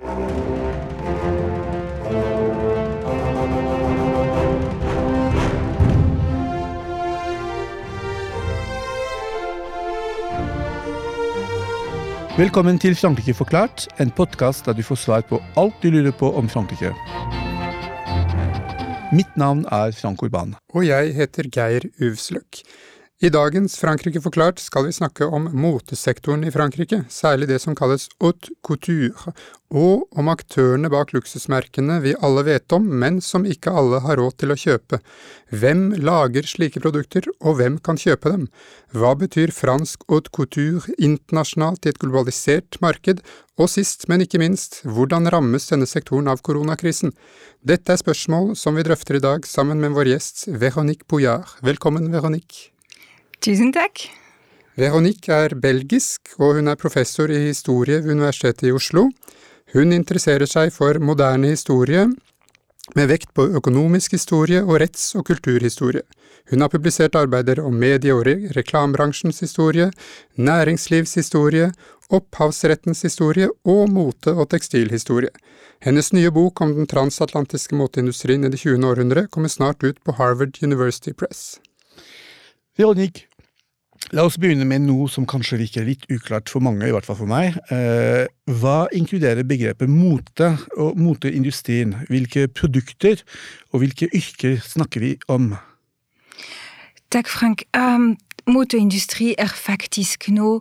Velkommen til Frankrike forklart, en podkast der du får svar på alt du lurer på om Frankrike. Mitt navn er Frank Urban. Og jeg heter Geir Uvsløk. I dagens Frankrike forklart skal vi snakke om motesektoren i Frankrike, særlig det som kalles haute couture, og om aktørene bak luksusmerkene vi alle vet om, men som ikke alle har råd til å kjøpe. Hvem lager slike produkter, og hvem kan kjøpe dem? Hva betyr fransk haute couture internasjonalt i et globalisert marked, og sist, men ikke minst, hvordan rammes denne sektoren av koronakrisen? Dette er spørsmål som vi drøfter i dag sammen med vår gjest Véronique Bouillard. Velkommen, Véronique. Tusen takk. Veronique er belgisk, og hun er professor i historie ved Universitetet i Oslo. Hun interesserer seg for moderne historie, med vekt på økonomisk historie og retts- og kulturhistorie. Hun har publisert arbeider om medie- og reklamebransjens historie, næringslivshistorie, opphavsrettens historie og mote- og tekstilhistorie. Hennes nye bok om den transatlantiske moteindustrien i det 20. århundre kommer snart ut på Harvard University Press. Veronique, La oss begynne med noe som kanskje virker litt uklart for mange, i hvert fall for meg. Eh, hva inkluderer begrepet mote og moteindustrien? Hvilke produkter og hvilke yrker snakker vi om? Takk, Frank. Um, moteindustri er faktisk nå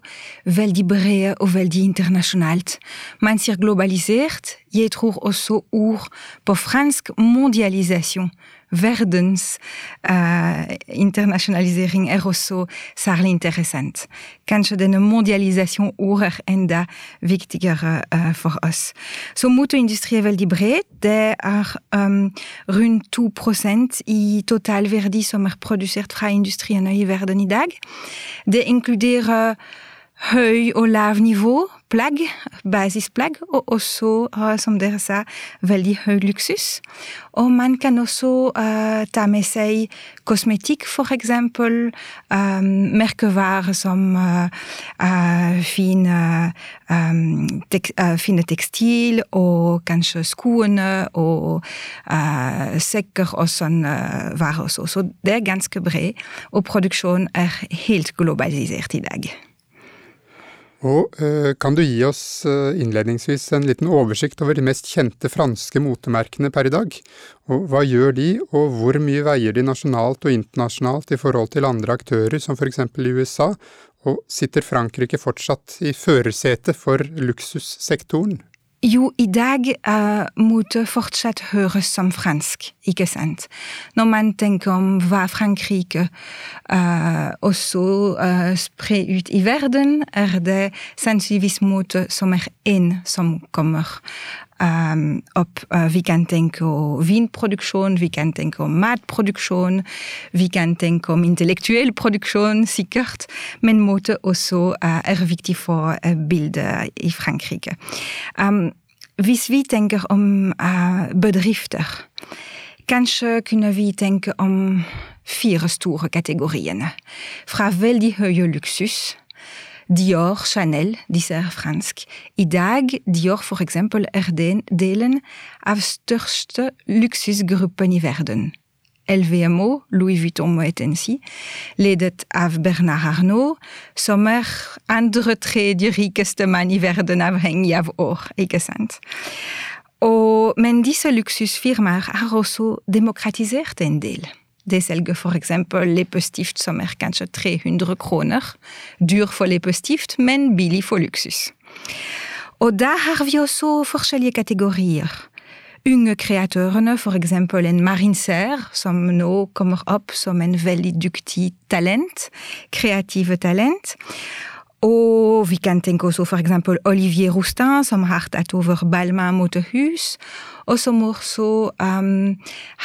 veldig bred og veldig internasjonalt. Man sier globalisert. Jeg tror også ord på fransk mondialisasjon verdens uh, internasjonalisering er også særlig interessant. Kanskje denne mondialisasjon er enda viktigere uh, for oss. Så motorindustri er veldig bred. Det er um, rundt 2% i totalverdi som er produsert fra industriene i verden i dag. Det inkluderer høy og lav nivå plagg, basisplagg, og også, som dere sa, veldig høy luksus. Og man kan også uh, ta med seg kosmetikk, for eksempel. Um, merkevarer som uh, uh, fine, um, tek, fine tekstil, og kanskje skoene og sekker og sånn varer også. Så det er ganske bred, og produksjonen er helt globalisert i dag. Og øh, Kan du gi oss øh, innledningsvis en liten oversikt over de mest kjente franske motemerkene per i dag? Og Hva gjør de, og hvor mye veier de nasjonalt og internasjonalt i forhold til andre aktører, som f.eks. i USA? Og sitter Frankrike fortsatt i førersetet for luksussektoren? Jo, i dag uh, moet fortsatt høres som fransk, ikke sant? Når man tenker om hva Frankrike uh, også uh, sprer ut i verden, er det sannsynligvis måte som er én som kommer um, opp. vi kan tenke om vinproduksjon, vi kan tenke om matproduksjon, vi kan tenke om intellektuell produksjon, sikkert, men mote også er viktig for bildet i Frankrike. Um, hvis vi tenker om uh, bedrifter, kanskje kunne vi tenke om fire store kategoriene. Fra veldig høye luksus. Dior, Chanel, er fransk. I dag, Dior er den delen av største luksusgruppen i verden. LVMO, Louis Vuitton Moet Hennessy, ledet av Bernard Arnault, som er andre tredje rikeste mann i verden avhengig av år, ikke sant? Og, men disse luksusfirmaer har også demokratisert en del. De selger eksempel leppestift som er kanskje 300 kroner. Dyr for leppestift, men billig for luksus. Og da har vi også forskjellige kategorier unge kreatørene, f.eks. en marinser, som nå kommer opp som en veldig dyktig talent, kreative talent. Og vi kan tenke også f.eks. Olivier Roustin, som har tatt over Balmain motehus, og som også um,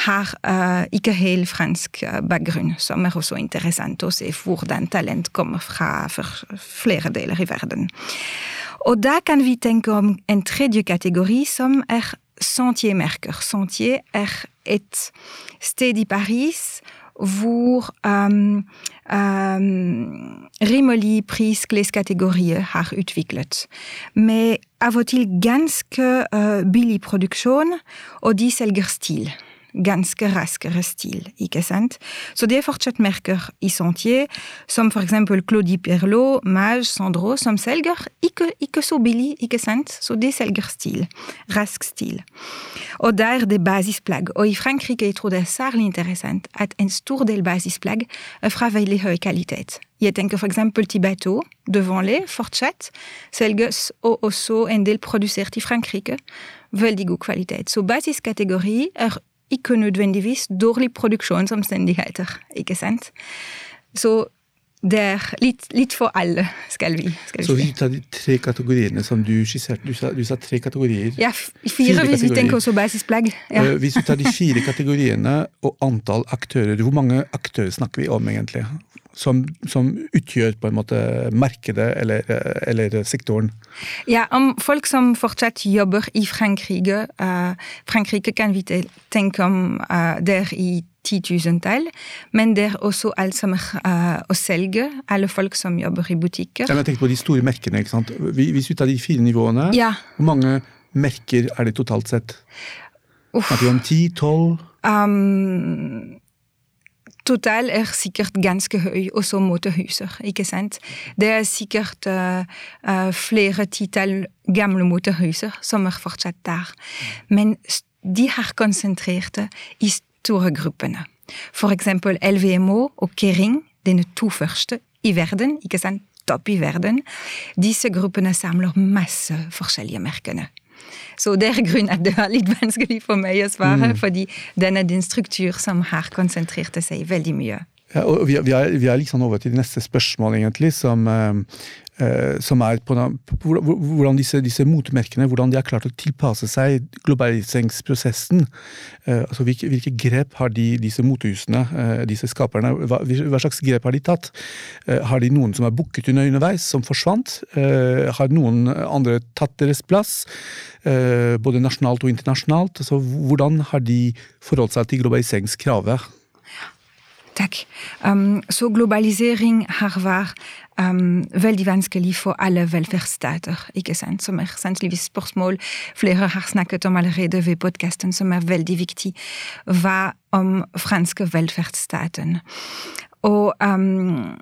har uh, ikke helt fransk uh, bakgrunn, som er også interessant å se hvordan talent kommer fra flere deler i verden. Og da kan vi tenke om en tredje kategori, som er Sentier Merker. Sentier er et sted i Paris hvor um, um, rimelig prisklassekategorier har utviklet. Med av og til ganske uh, billig produksjon, og de selger stil ganske raskere stil, ikke sant? Så det er fortsatt merker i Sentier, som for eksempel Claudie Pierlot, Mage, Sandro, som selger ikke, ikke, så billig, ikke sant? Så de selger stil, rask stil. Og der er det basisplagg. Og i Frankrike jeg tror det er særlig interessant at en stor del basisplagg er fra veldig høy kvalitet. Jeg tenker for eksempel Tibeto, Devanlé, fortsatt, selges og også en del produsert i Frankrike. Veldig god kvalitet. Så basiskategori er ikke nødvendigvis dårlige produksjonsomstendigheter, ikke sant? Så det er litt, litt for alle, skal vi, skal vi Så vi tar de tre kategoriene som du skisserte. Du sa, du sa tre kategorier. Ja, fire, fire hvis vi tenker også basisplagg. Ja. Uh, hvis du tar de fire kategoriene og antall aktører, hvor mange aktører snakker vi om egentlig? Som, som utgjør på en måte markedet eller, eller, sektoren? Ja, om folk som fortsatt jobber i Frankrike. Uh, Frankrike kan vi tenke om uh, der i titusentall, men det er også alt som er uh, å selge. Alle folk som jobber i butikker. Jeg tenker på de store merkene. ikke sant? Hvis vi tar de fire nivåene, ja. hvor mange merker er det totalt sett? Snakker vi om ti, tolv? Um, total er sikkert ganske høy, også motehuser, ikke sant? Det er sikkert uh, uh, flere titall gamle motehuser som er fortsatt der. Men de har konsentrert i store gruppene. For eksempel LVMO og Kering, dine to første i verden, ikke sant? Topp i verden. Disse gruppene samler masse forskjellige merkene. Så det er grunnen at det var litt vanskelig for meg å svare, mm. fordi den er din struktur som har konsentrert seg veldig mye. Ja, og vi, vi, er, vi er liksom over til neste spørsmål, egentlig, som, uh, som er på, hvordan disse, disse, motmerkene hvordan de har klart å tilpasse seg globaliseringsprosessen. Uh, altså hvilke, hvilke, grep har de, disse motehusene, uh, disse skaperne, hva, hva, slags grep har de tatt? har de noen som er bukket under underveis, som forsvant? har noen andre tatt deres plass? både nasjonalt og internasjonalt? Altså, hvordan har de forholdt seg til globaliseringskravet? Takk. Um, så globalisering har vært um, veldig vanskelig for alle velferdsstater, ikke sant? Som er sannsynligvis spørsmål flere har snakket om allerede ved podkasten, som er veldig viktig. Hva om franske velferdsstaten? Og um,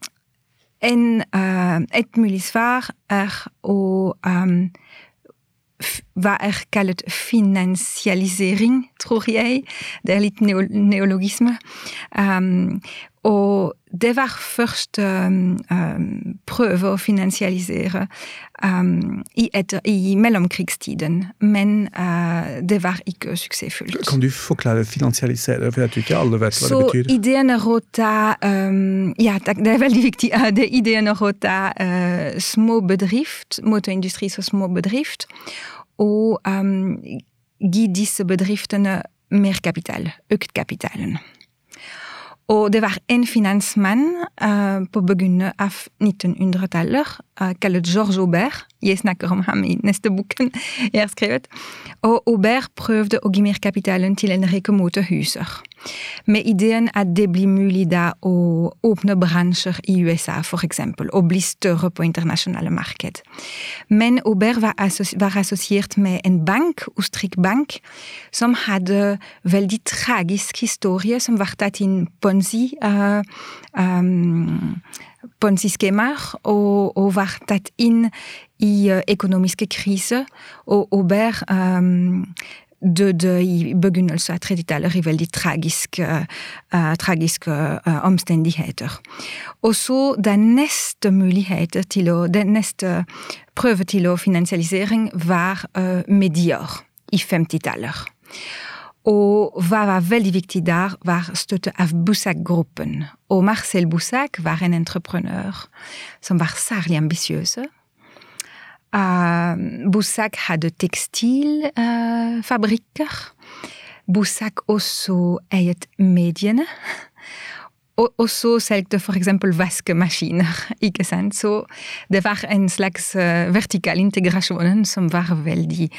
en, uh, et mulig svar er å um, hva er kalt finansialisering, tror jeg. Det er litt neologisme. Um, og det var først um, um, prøve å finansialisere um, i, etter, i, mellomkrigstiden, men uh, det var ikke suksessfullt. Kan du forklare finansialisere, for jeg tror ikke alle vet hva Så det betyr? Så ideen er å ta Ja, det er veldig viktig. Det ideene ideen er å ta uh, små bedrift, motorindustri som små bedrift, og gi disse bedriftene mer kapital, økt kapitalen. Og det var en finansmann uh, på begynnelsen av 1900-tallet, uh, kalt George Aubert. Jeg snakker om ham i neste boken jeg har skrevet. Og Aubert prøvde å gi mer kapitalen til en rekke motehuser. Med ideen at det blir mulig da å åpne bransjer i USA, for eksempel, og bli større på internasjonale marked. Men Aubert var, assos var assosiert med en bank, Ostrik Bank, som hadde veldig tragisk historie, som var tatt inn Ponzi. Uh, um, Ponzi-skjemaer, og, og, var tatt inn i uh, økonomiske kriser. Og Aubert um, døde i begynnelsen av 30-tallet i veldig tragiske, uh, tragiske uh, omstendigheter. Og så den neste muligheten til å Den neste prøve til å finansialisering var uh, Medior i 50-tallet. Og hva var veldig viktig der, var støtte av Bussac-gruppen. Og Marcel Bussac var en entreprenør som var særlig ambisiøs Uh, Boussac hadde tekstilfabrikker. Bussak Boussac også eiet mediene. Og også solgte eksempel vaskemaskiner. ikke sant? Så det var en slags uh, vertikal integrasjon som var veldig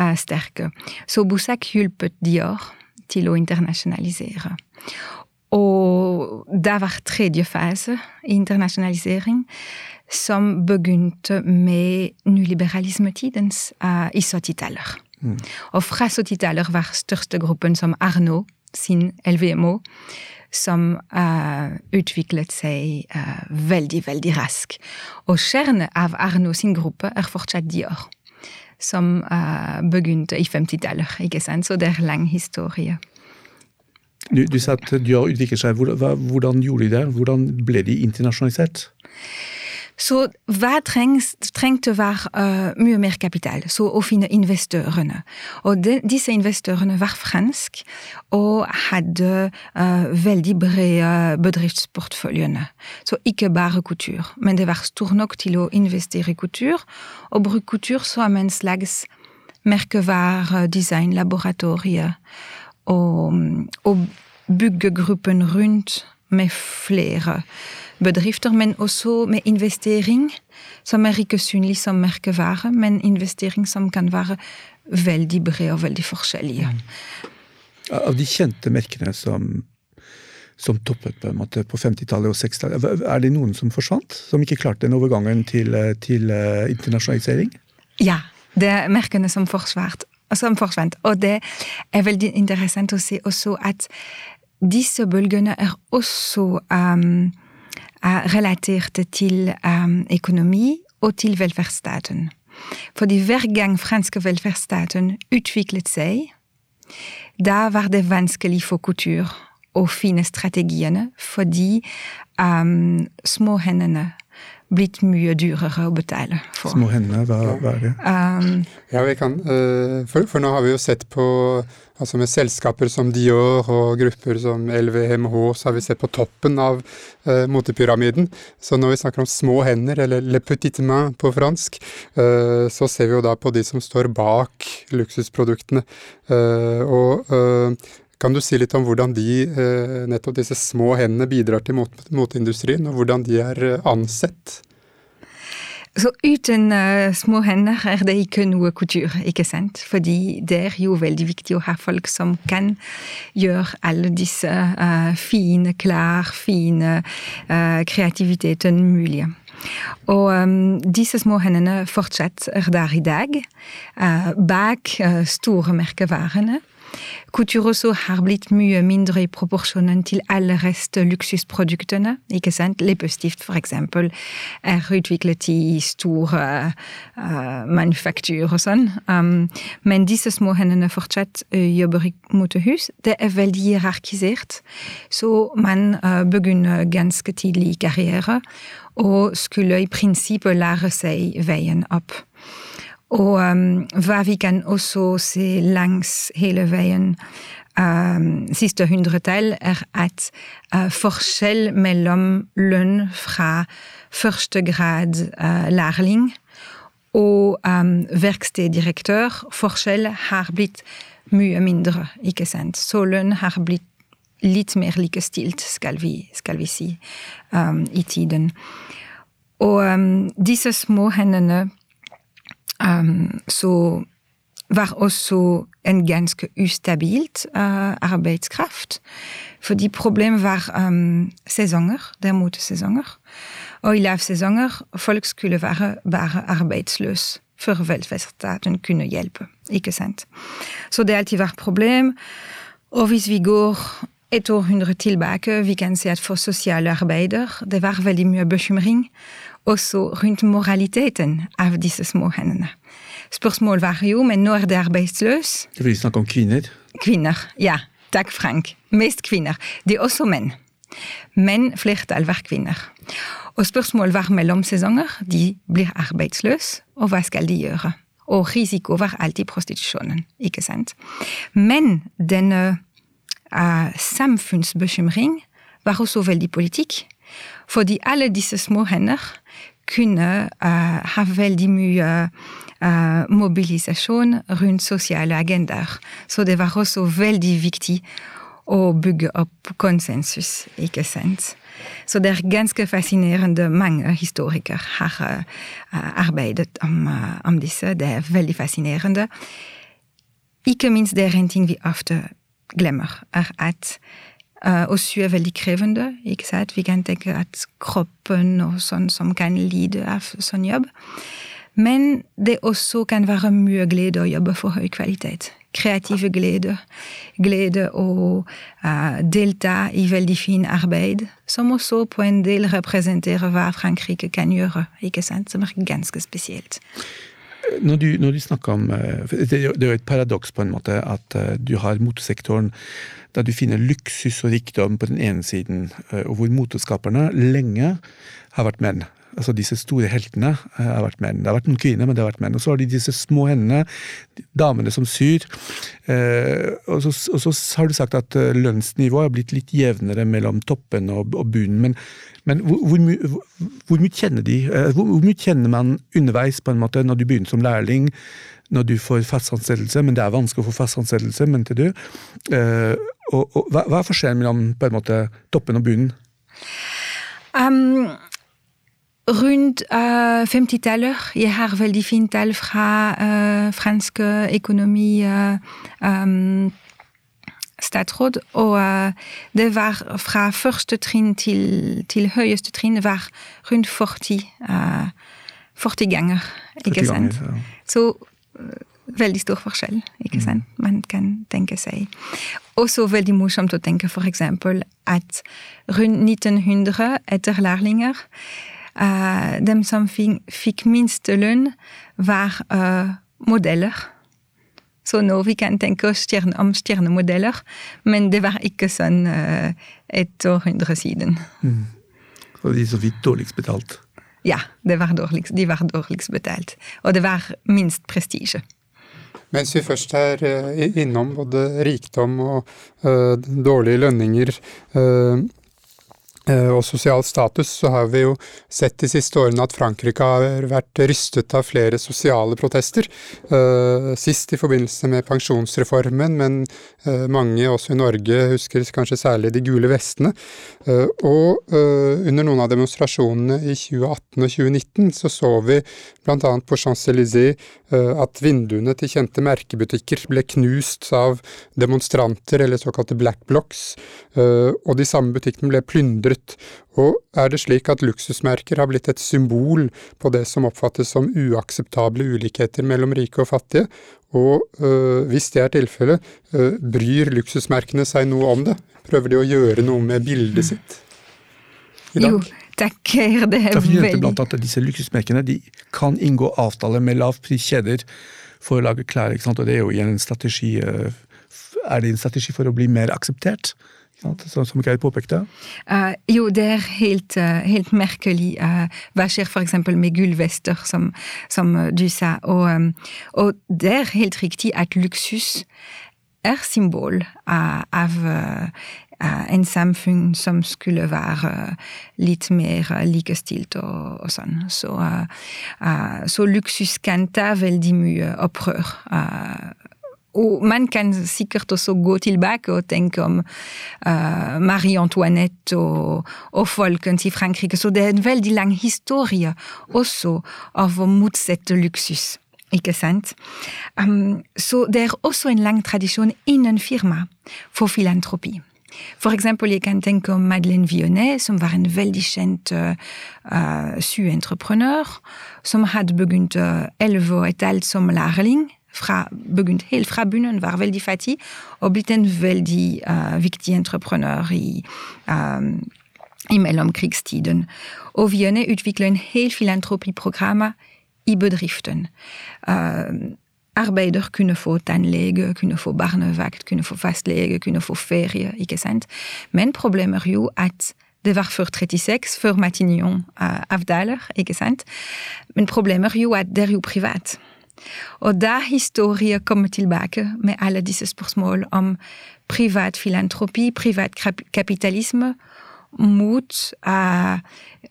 uh, sterk. Så Bussak hjulpet Dior til å internasjonalisere. og det var tredje fase i internasjonalisering, som begynte med nyliberalismetidens uh, i 70-tallet. Mm. Og fra 70-tallet var største gruppen som Arno sin LVMO, som uh, utviklet seg uh, veldig, veldig raskt. Og kjernen av Arno sin gruppe er fortsatt Dior, som uh, begynte i 50-tallet. ikke sant? Så det er lang historie. Du, du sa at Dior utviklet seg. Hvordan, hvordan gjorde de det? Hvordan ble de internasjonalisert? Så hva trengs, trengte var uh, mye mer kapital, så å finne investorene. Og de, disse investorene var fransk og hadde uh, veldig brede bedriftsportføljene. Så ikke bare kultur, men det var stor nok til å investere i kultur, og bruke kultur som en slags merkevaredesignlaboratorie. Og, og bygge gruppen rundt med flere bedrifter, men også med investering, som er ikke synlig som merkevare, men investering som kan være veldig bred og veldig forskjellige. Mm. Av de kjente merkene som, som toppet på på 50-tallet og 60-tallet, er det noen som forsvant? Som ikke klarte den overgangen til, til uh, internasjonalisering? Ja, det er merkene som forsvant. Som forsvant. Og det er veldig interessant å se også at disse bølgene er også um, relaterte til økonomi og til velferdsstaten. Fordi hver gang franske velferdsstaten utviklet seg, da var det vanskelig for kultur å finne strategiene, fordi um, småhendene blitt mye dyrere å betale for. Små hender, hva, hva er det? Um, ja, vi kan, uh, for, for, nå har vi jo sett på altså med selskaper som Dior og grupper som LVMH, så har vi sett på toppen av uh, motepyramiden. Så når vi snakker om små hender, eller le petit main på fransk, uh, så ser vi jo da på de som står bak luksusproduktene. og kan du si litt om hvordan de, eh, nettopp disse små hendene bidrar til moteindustrien, og hvordan de er eh, ansett? Så uten uh, små hender er det ikke noe kultur, ikke sant? Fordi det er jo veldig viktig å ha folk som kan gjøre alle disse uh, fine klær, fine uh, kreativiteten mulig. Og um, disse små hendene fortsatt er der i dag, bak store merkevarene. Også har blitt mye mindre i proporsjonen til alle rest luksusproduktene. ikke sant? Leppestift, for eksempel, er utviklet i store uh, manufaktur og sånn. Um, men disse små hendene fortsatt uh, jobber i motehus. Det er veldig hierarkisert, så man uh, begynner ganske tidlig i karriere og skulle i prinsippet lære seg veien opp. Og um, hva vi kan også se langs hele veien um, siste hundretall, er at uh, forskjell mellom lønn fra første grad uh, lærling og um, verksteddirektør, forskjell har blitt mye mindre, ikke sant. Så lønn har blitt litt mer likestilt, skal vi, skal vi si, um, i tiden. Og um, disse små hendene Um, så var også en ganske ustabilt uh, arbeidskraft. Fordi problemet var um, sesonger. Det er motesesonger. Og i lavsesonger folk skulle være bare arbeidsløse før velferdsstaten kunne hjelpe. Ikke sant? Så det alltid var problem. Og hvis vi går et århundre tilbake, vi kan se at for sosiale arbeider det var veldig mye bekymring også rundt moraliteten av disse små hendene. Spørsmål var jo, men nå er det arbeidsløs. Det vil snakke om kvinner? Kvinner, ja. Takk, Frank. Mest kvinner. Det er også menn. Men flertall var kvinner. Og spørsmålet var mellomsesonger. De blir arbeidsløse, og hva skal de gjøre? Og risiko var alltid prostitusjonen, ikke sant? Men denne uh, samfunnsbekymring var også veldig politikk. Fordi alle disse små hender kunne uh, ha veldig mye uh, mobilisasjon rundt sosiale agendaer. Så det var også veldig viktig å bygge opp konsensus, ikke sant. Så det er ganske fascinerende. Mange historikere har uh, arbeidet om, om, disse. Det er veldig fascinerende. Ikke minst det er en ting vi ofte glemmer, er at uh, også er veldig krevende. ikke sant? Vi kan tenke at kroppen og sånn som kan lide av sånn jobb. Men det også kan være mye glede å jobbe for høy kvalitet. Kreative glede. Glede å uh, delta i veldig fin arbeid, som også på en del representerer hva Frankrike kan gjøre, ikke sant? som er ganske spesielt. Når du, når du snakker om Det er jo et paradoks på en måte at du har motesektoren der du finner luksus og rikdom på den ene siden, og hvor moteskaperne lenge har vært menn altså disse store heltene eh, har vært menn. Det har vært noen kvinner, men det har vært menn. Og så har de disse små hendene, damene som syr. Eh, og, så, og, så, har du sagt at eh, lønnsnivået har blitt litt jevnere mellom toppen og, og bunnen. Men, men hvor, hvor, hvor, mye kjenner de? Hvor, hvor, mye kjenner man underveis på en måte når du begynner som lærling? Når du får fast ansettelse, men det er vanskelig å få fast ansettelse, mente du. Og, og, hva, hva er forskjellen mellom på en måte toppen og bunnen? Um, Rundt uh, 50-tallet. Jeg har veldig fint tall fra uh, fransk økonomi uh, um, statsråd. Og uh, det var fra første trinn til, til høyeste trinn var rundt 40, uh, 40 ganger. Ikke 40 sant? Ganger, ja. Så veldig stor forskjell, ikke mm. sant? Man kan tenke seg. Også veldig morsomt å tenke eksempel at rundt 1900, etter lærlinger Uh, dem som fikk minstelønn, var uh, modeller. Så nå vi kan tenke oss stjerne, om stjernemodeller, men det var ikke sånn uh, et århundre siden. Mm. Og de som fikk dårligst betalt? Ja, var dårligst, de var dårligst betalt. Og det var minst prestisje. Mens vi først er innom både rikdom og uh, dårlige lønninger, uh, Eh, og sosial status, så har vi jo sett de siste årene at Frankrike har vært rystet av flere sosiale protester. Eh, sist i forbindelse med pensjonsreformen, men eh, mange også i Norge husker kanskje særlig de gule vestene. Og under noen av demonstrasjonene i 2018 og 2019 så så vi bl.a. på Champs-Élysées at vinduene til kjente merkebutikker ble knust av demonstranter, eller såkalte black blocks, og de samme butikkene ble plyndret endret, og er det slik at luksusmerker har blitt et symbol på det som oppfattes som uakseptable ulikheter mellom rike og fattige, og øh, hvis det er tilfellet, øh, bryr luksusmerkene seg noe om det? Prøver de å gjøre noe med bildet sitt i dag? Jo, takker, det er jeg blant annet at Disse luksusmerkene de kan inngå avtaler med lavpriskjeder for å lage klær, ikke sant? og det er jo igjen en strategi øh, Er det en strategi for å bli mer akseptert? Sånn som Geir påpekte? Uh, jo, det er helt, uh, helt merkelig. Uh, hva skjer f.eks. med gullvester, som, som, du sa. Og, um, og, det er helt riktig at luksus er symbol av en samfunn som skulle være litt mer likestilt og, og sånn. Så, så, luksus kan ta veldig mye opprør og man kan sikkert også gå tilbake og tenke om uh, Marie Antoinette og, og folkens i Frankrike. Så det er en veldig lang historie også av å motsette luksus. Ikke sant? Um, så det er også en lang tradisjon innen firma for filantropi. For eksempel, jeg kan tenke om Madeleine Vionnet, som var en veldig kjent uh, uh syeentreprenør, som hadde begynt elleve og et halvt som lærling fra, begynt helt fra bunnen, var veldig fattig, og blitt en veldig uh, viktig entreprenør i, um, i mellomkrigstiden. Og Vienne utviklet en helt filantropiprogram i bedriften. Uh, arbeider kunne få tannlege, kunne få barnevakt, kunne få fastlege, kunne få ferie, ikke sant. Men problemet er jo at det var før 36, før Matignon uh, avtaler, ikke sant. Men problemet er jo at det er jo privat. Og da historien kommer tilbake med alle disse spørsmål om privat filantropi, privat kapitalisme, mot uh,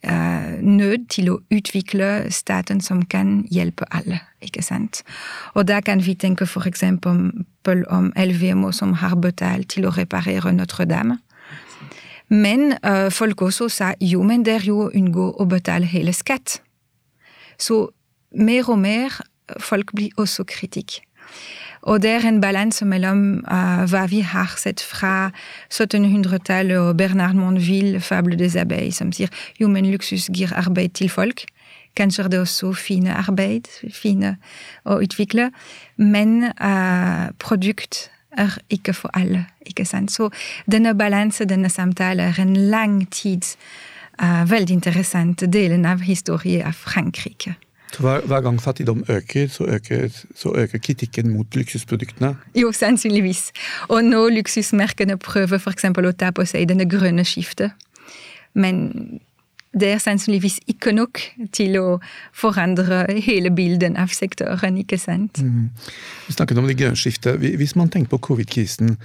uh, nød til å utvikle staten som kan hjelpe alle. ikke sant? Og da kan vi tenke for eksempel om LVMO som har betalt til å reparere Notre-Dame. Men uh, folk også sa jo, men det er jo å unngå å betale hele skatt. Så mer og mer folk blir også kritikk. Og det er en balanse mellom uh, hva vi har sett fra 1700-tallet og Bernard Monville, 'Fable des abeilles', som sier jo, men luksus gir arbeid til folk. Kanskje er det også fine arbeid, fine å utvikle, men uh, produkt er ikke for alle. ikke sant? Så denne balanse, denne samtalen, er en lang tid uh, veldig interessant delen av historien av Frankrike. Så hver, hver, gang fattigdom øker så, øker, så øker, kritikken mot luksusproduktene? Jo, sannsynligvis. Og nå luksusmerkene prøver f.eks. å ta på seg denne grønne skiftet. Men det er sannsynligvis ikke nok til å forandre hele bildet av sektoren, ikke sant? Mm. Vi snakket om det grønne skiftet. Hvis man tenker på covid-krisen,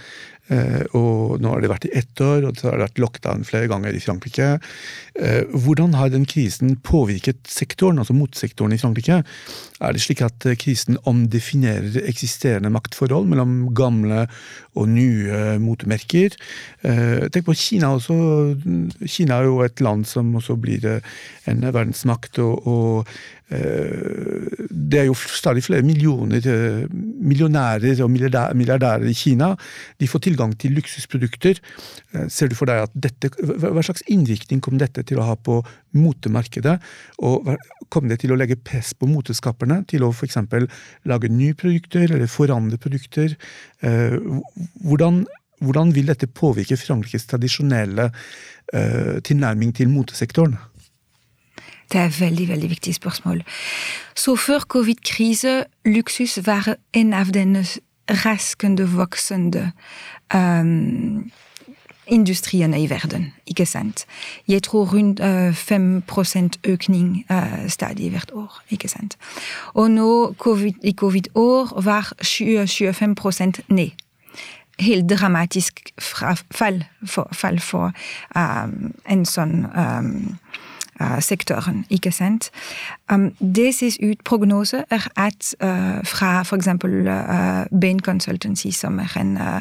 og nå har det vært i ett år, og så har det vært lockdown flere ganger i Frankrike. Eh, hvordan har den krisen påvirket sektoren, altså motsektoren i Frankrike? Er det slik at krisen omdefinerer eksisterende maktforhold mellom gamle og nye motemerker? Eh, tenk på Kina også. Kina er jo et land som også blir en verdensmakt. og, og det er jo stadig flere millioner millionærer og milliardærer i Kina. De får tilgang til luksusprodukter. Eh, ser du for deg at dette, Hva slags innvirkning kom dette til å ha på motemarkedet? Og kom det til å legge press på moteskaperne til å f.eks. lage nye produkter eller forandre produkter? Eh, hvordan, hvordan vil dette påvirke Frankrikes tradisjonelle tilnærming til motesektoren? Det er veldig veldig viktig spørsmål. Så før covid-krise, luksus var en av denne raskende voksende um, industriene i verden. ikke sant? Jeg tror rundt uh, 5 økning uh, stadig hvert år. ikke sant? Og nå COVID, i covid-år var 25 ned. Helt dramatisk fall for, fall for um, en sånn um, sektoren. ikke sant? Um, det ses ut prognose er at uh, fra f.eks. Uh, Bain Consultancy, som er en uh,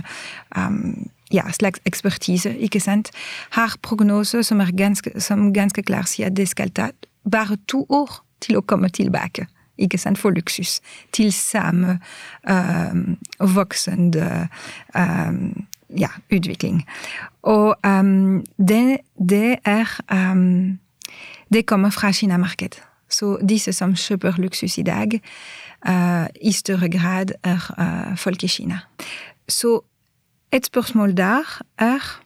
um, ja, slags ekspertise, ikke sant, har prognose som er ganske, som ganske klar sier at det skal ta bare to år til å komme tilbake. Ikke sant, for luksus. Til samme um, voksende ja, utvikling. Og um, det, det, er um, det kommer fra Kina-markedet. Så disse som kjøper luksus i dag, uh, i større grad er uh, folk i Kina. Så et spørsmål der er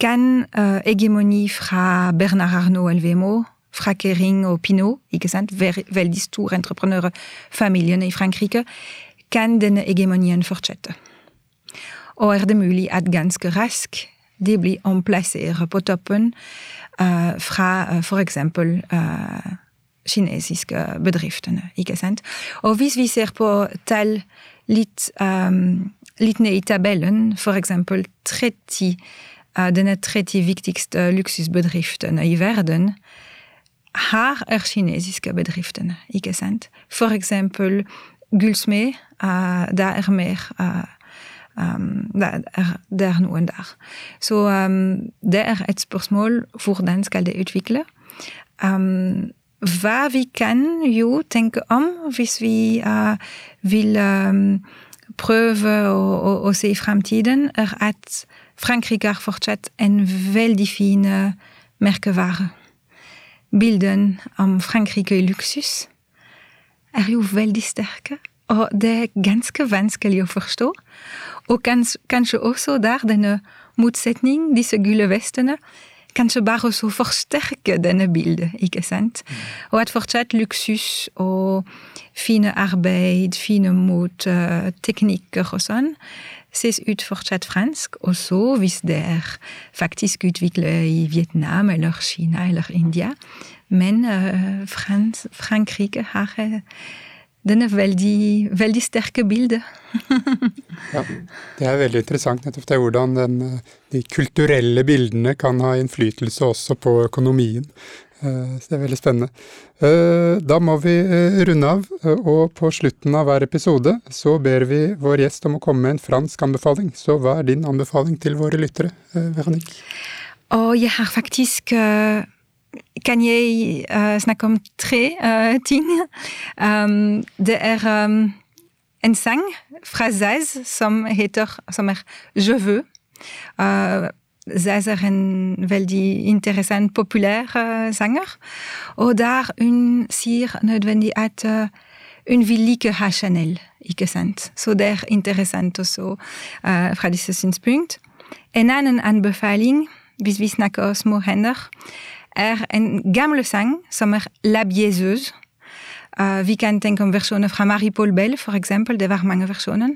kan uh, hegemoni fra Bernard Arnault Elvemo, fra Kering og Pinot, ikke sant? veldig store entreprenørfamiliene i Frankrike, kan denne hegemonien fortsette? Og er det mulig at ganske raskt de blir omplassert på toppen uh, fra uh, f.eks. Uh, kinesiske bedriftene. ikke sant? Og hvis vi ser på tall litt, um, litt ned i tabellen, f.eks. 30 uh, denne 30 viktigste luksusbedriftene i verden, her er kinesiske bedriftene, ikke sant? For eksempel gullsmed, uh, det er mer uh, Um, det, er, det, er, noen der. Så um, det er et spørsmål hvordan skal det utvikle. Um, hva vi kan jo tenke om hvis vi uh, vil prøve å, å, å se i fremtiden, er at Frankrike har fortsatt en veldig fin merkevare. Bildene om Frankrike i luksus er jo veldig sterke, og det er ganske vanskelig å forstå. Og kanskje, kanskje også der denne motsetning, disse gule vestene, kanskje bare så forsterke denne bildet, ikke sant? Mm. Og at fortsatt luksus og fine arbeid, fine mot, uh, teknikker og sånn, ses ut fortsatt fransk, også hvis det er faktisk utviklet i Vietnam eller Kina eller India. Men uh, Frans, Frankrike har uh, denne veldig, veldig sterke bilder. ja, det er veldig interessant nettopp det hvordan den, de kulturelle bildene kan ha innflytelse også på økonomien. Eh, så det er veldig spennende. Eh, da må vi eh, runde av, og på slutten av hver episode så ber vi vår gjest om å komme med en fransk anbefaling. Så hva er din anbefaling til våre lyttere, Veronique? Og jeg har faktisk kan jeg uh, snakke om tre uh, ting. Um, um, en sang som heter som er Je veux. Uh, Zaz er interessant, uh, sanger. Og der hun sier nødvendig at uh, hun Chanel, er interessant også fra disse. En annen anbefaling, hvis er en gamle sang som er La Biaiseuse. Uh, vi kan tenke om versjoner fra Marie-Paul Bell, for eksempel. Det var mange versjoner.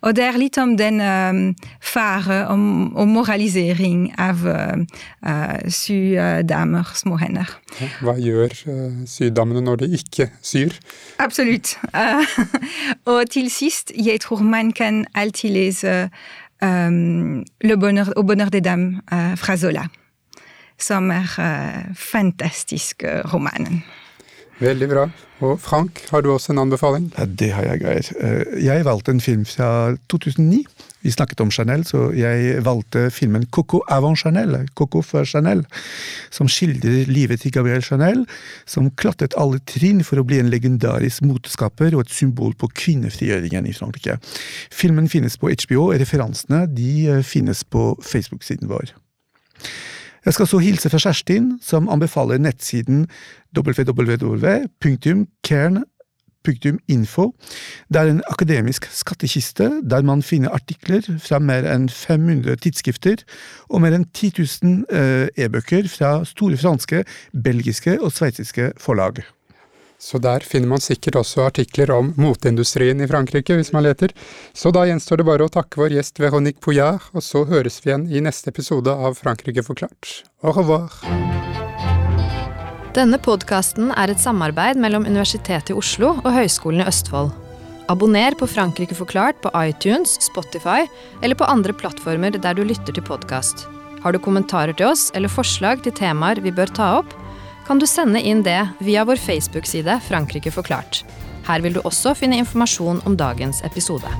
Og det er litt om den um, fare om, om, moralisering av uh, uh, sydamer, små hender. Hva gjør uh, sydamene når de ikke syr? Absolutt. og til sist, jeg tror man kan alltid lese um, Le bonheur, Au bonheur des dames fra Zola som er uh, fantastisk romanen. Veldig bra. Og Frank, har du også en anbefaling? Ja, det har jeg greier. Eh, jeg valgte en film fra 2009. Vi snakket om Chanel, så jeg valgte filmen Coco avant Chanel, Coco før Chanel, som skildrer livet til Gabriel Chanel, som klatret alle trinn for å bli en legendarisk moteskaper og et symbol på kvinnefrigjøringen i Frankrike. Filmen finnes på HBO, referansene de eh, finnes på Facebook-siden vår. Jeg skal så hilse fra Kjerstin, som anbefaler nettsiden www.kern.info. Det er en akademisk skattkiste der man finner artikler fra mer enn 500 tidsskrifter og mer enn 10 000 eh, e-bøker fra store franske, belgiske og sveitsiske forlag. Så der finner man sikkert også artikler om moteindustrien i Frankrike, hvis man leter. Så da gjenstår det bare å takke vår gjest Véronique Pouillard, og så høres vi igjen i neste episode av Frankrike forklart. Au revoir! Denne podkasten er et samarbeid mellom Universitetet i Oslo og Høgskolen i Østfold. Abonner på Frankrike forklart på iTunes, Spotify eller på andre plattformer der du lytter til podkast. Har du kommentarer til oss eller forslag til temaer vi bør ta opp? Kan du sende inn det via vår Facebook-side Frankrike forklart. Her vil du også finne informasjon om dagens episode.